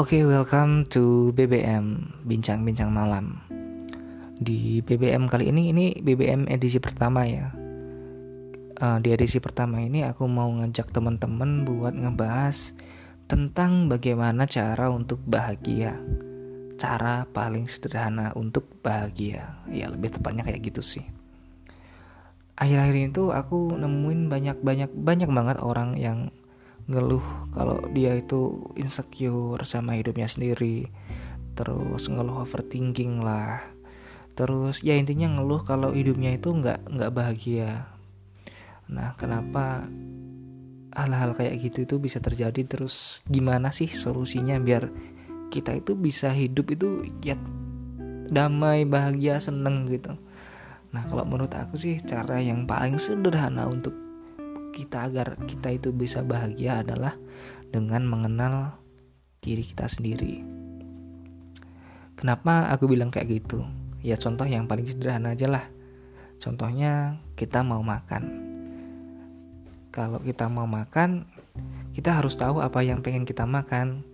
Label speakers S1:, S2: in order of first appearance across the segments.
S1: Oke, okay, welcome to BBM Bincang-bincang malam. Di BBM kali ini ini BBM edisi pertama ya. Uh, di edisi pertama ini aku mau ngajak teman-teman buat ngebahas tentang bagaimana cara untuk bahagia. Cara paling sederhana untuk bahagia. Ya, lebih tepatnya kayak gitu sih. Akhir-akhir ini tuh aku nemuin banyak-banyak banyak banget orang yang ngeluh kalau dia itu insecure sama hidupnya sendiri. Terus ngeluh overthinking lah. Terus ya intinya ngeluh kalau hidupnya itu nggak nggak bahagia. Nah kenapa hal-hal kayak gitu itu bisa terjadi? Terus gimana sih solusinya biar kita itu bisa hidup itu ya damai bahagia seneng gitu? Nah kalau menurut aku sih cara yang paling sederhana untuk kita agar kita itu bisa bahagia adalah dengan mengenal diri kita sendiri. Kenapa aku bilang kayak gitu? Ya contoh yang paling sederhana aja lah. Contohnya kita mau makan. Kalau kita mau makan, kita harus tahu apa yang pengen kita makan.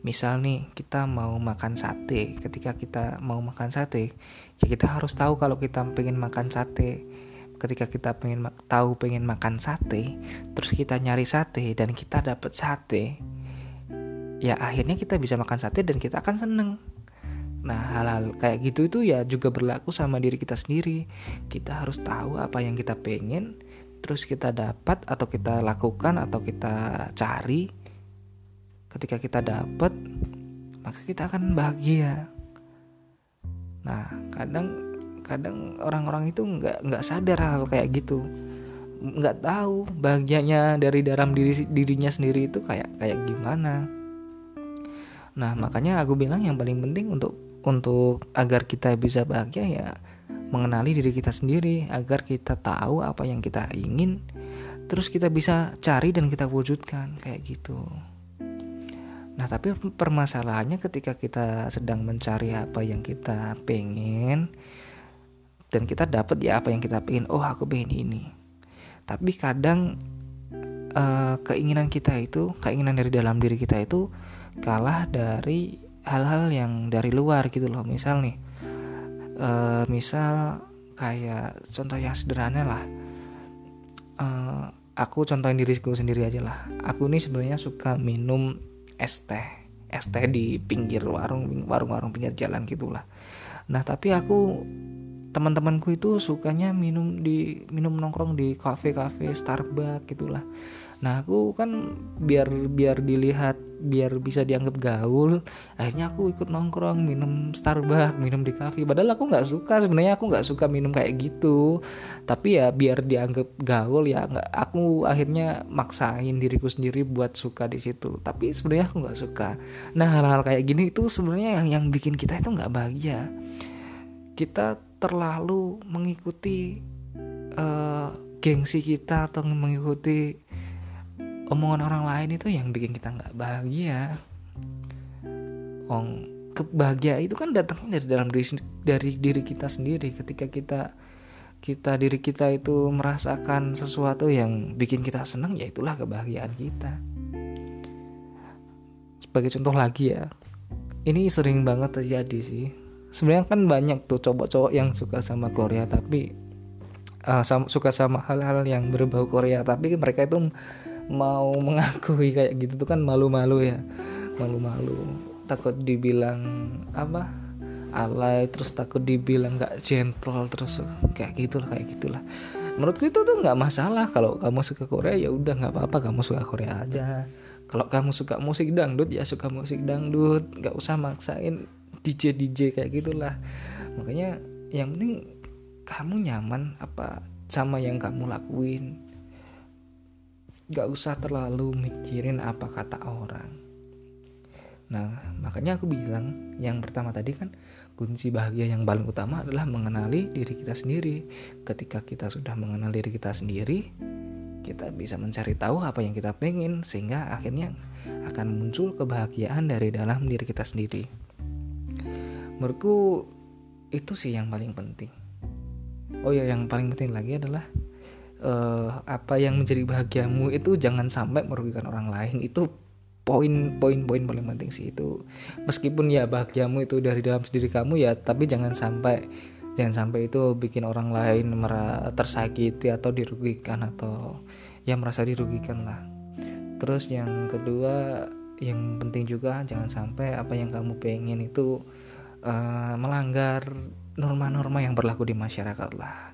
S1: Misal nih, kita mau makan sate. Ketika kita mau makan sate, ya kita harus tahu kalau kita pengen makan sate ketika kita pengen tahu pengen makan sate terus kita nyari sate dan kita dapat sate ya akhirnya kita bisa makan sate dan kita akan seneng. Nah hal-hal kayak gitu itu ya juga berlaku sama diri kita sendiri. Kita harus tahu apa yang kita pengen terus kita dapat atau kita lakukan atau kita cari. Ketika kita dapat maka kita akan bahagia. Nah kadang kadang orang-orang itu nggak nggak sadar hal kayak gitu. Nggak tahu bahagianya dari dalam diri dirinya sendiri itu kayak kayak gimana. Nah makanya aku bilang yang paling penting untuk untuk agar kita bisa bahagia ya mengenali diri kita sendiri agar kita tahu apa yang kita ingin terus kita bisa cari dan kita wujudkan kayak gitu. Nah, tapi permasalahannya ketika kita sedang mencari apa yang kita pengen, dan kita dapat ya apa yang kita pengen. Oh aku pengen ini. Tapi kadang uh, keinginan kita itu keinginan dari dalam diri kita itu kalah dari hal-hal yang dari luar gitu loh. Misal nih uh, misal kayak contoh yang sederhana lah. Uh, aku contohin diriku sendiri aja lah. Aku nih sebenarnya suka minum es teh. Es teh di pinggir warung warung-warung pinggir jalan gitulah nah tapi aku teman-temanku itu sukanya minum di minum nongkrong di kafe-kafe Starbucks gitulah. Nah aku kan biar biar dilihat biar bisa dianggap gaul, akhirnya aku ikut nongkrong minum Starbucks, minum di kafe. Padahal aku nggak suka sebenarnya aku nggak suka minum kayak gitu. Tapi ya biar dianggap gaul ya nggak aku akhirnya maksain diriku sendiri buat suka di situ. Tapi sebenarnya aku nggak suka. Nah hal-hal kayak gini itu sebenarnya yang yang bikin kita itu nggak bahagia. Kita terlalu mengikuti uh, gengsi kita atau mengikuti omongan orang lain itu yang bikin kita nggak bahagia. Ong kebahagiaan itu kan datangnya dari dalam diri dari diri kita sendiri. Ketika kita kita diri kita itu merasakan sesuatu yang bikin kita senang ya itulah kebahagiaan kita. Sebagai contoh lagi ya ini sering banget terjadi sih sebenarnya kan banyak tuh cowok-cowok yang suka sama Korea tapi uh, sama, suka sama hal-hal yang berbau Korea. Tapi mereka itu mau mengakui kayak gitu tuh kan malu-malu ya. Malu-malu. Takut dibilang apa alay terus takut dibilang nggak gentle terus kayak gitulah kayak gitulah. Menurutku itu tuh nggak masalah. Kalau kamu suka Korea ya udah nggak apa-apa. Kamu suka Korea aja. Kalau kamu suka musik dangdut ya suka musik dangdut. Nggak usah maksain DJ DJ kayak gitulah. Makanya yang penting kamu nyaman apa sama yang kamu lakuin. Gak usah terlalu mikirin apa kata orang. Nah makanya aku bilang yang pertama tadi kan kunci bahagia yang paling utama adalah mengenali diri kita sendiri. Ketika kita sudah mengenal diri kita sendiri kita bisa mencari tahu apa yang kita pengen sehingga akhirnya akan muncul kebahagiaan dari dalam diri kita sendiri menurutku itu sih yang paling penting. Oh ya yang paling penting lagi adalah uh, apa yang menjadi bahagiamu itu jangan sampai merugikan orang lain. Itu poin poin poin paling penting sih itu. Meskipun ya bahagiamu itu dari dalam diri kamu ya tapi jangan sampai jangan sampai itu bikin orang lain merasa tersakiti atau dirugikan atau ya merasa dirugikan lah. Terus yang kedua yang penting juga jangan sampai apa yang kamu pengen itu uh, melanggar norma-norma yang berlaku di masyarakat lah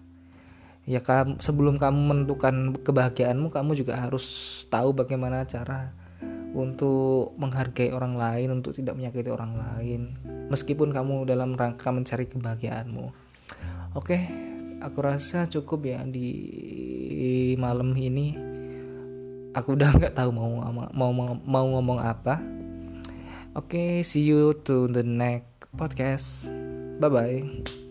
S1: ya kamu sebelum kamu menentukan kebahagiaanmu kamu juga harus tahu bagaimana cara untuk menghargai orang lain untuk tidak menyakiti orang lain meskipun kamu dalam rangka mencari kebahagiaanmu Oke, aku rasa cukup ya di malam ini. Aku udah nggak tahu mau mau mau ngomong apa. Oke, see you to the next podcast. Bye bye.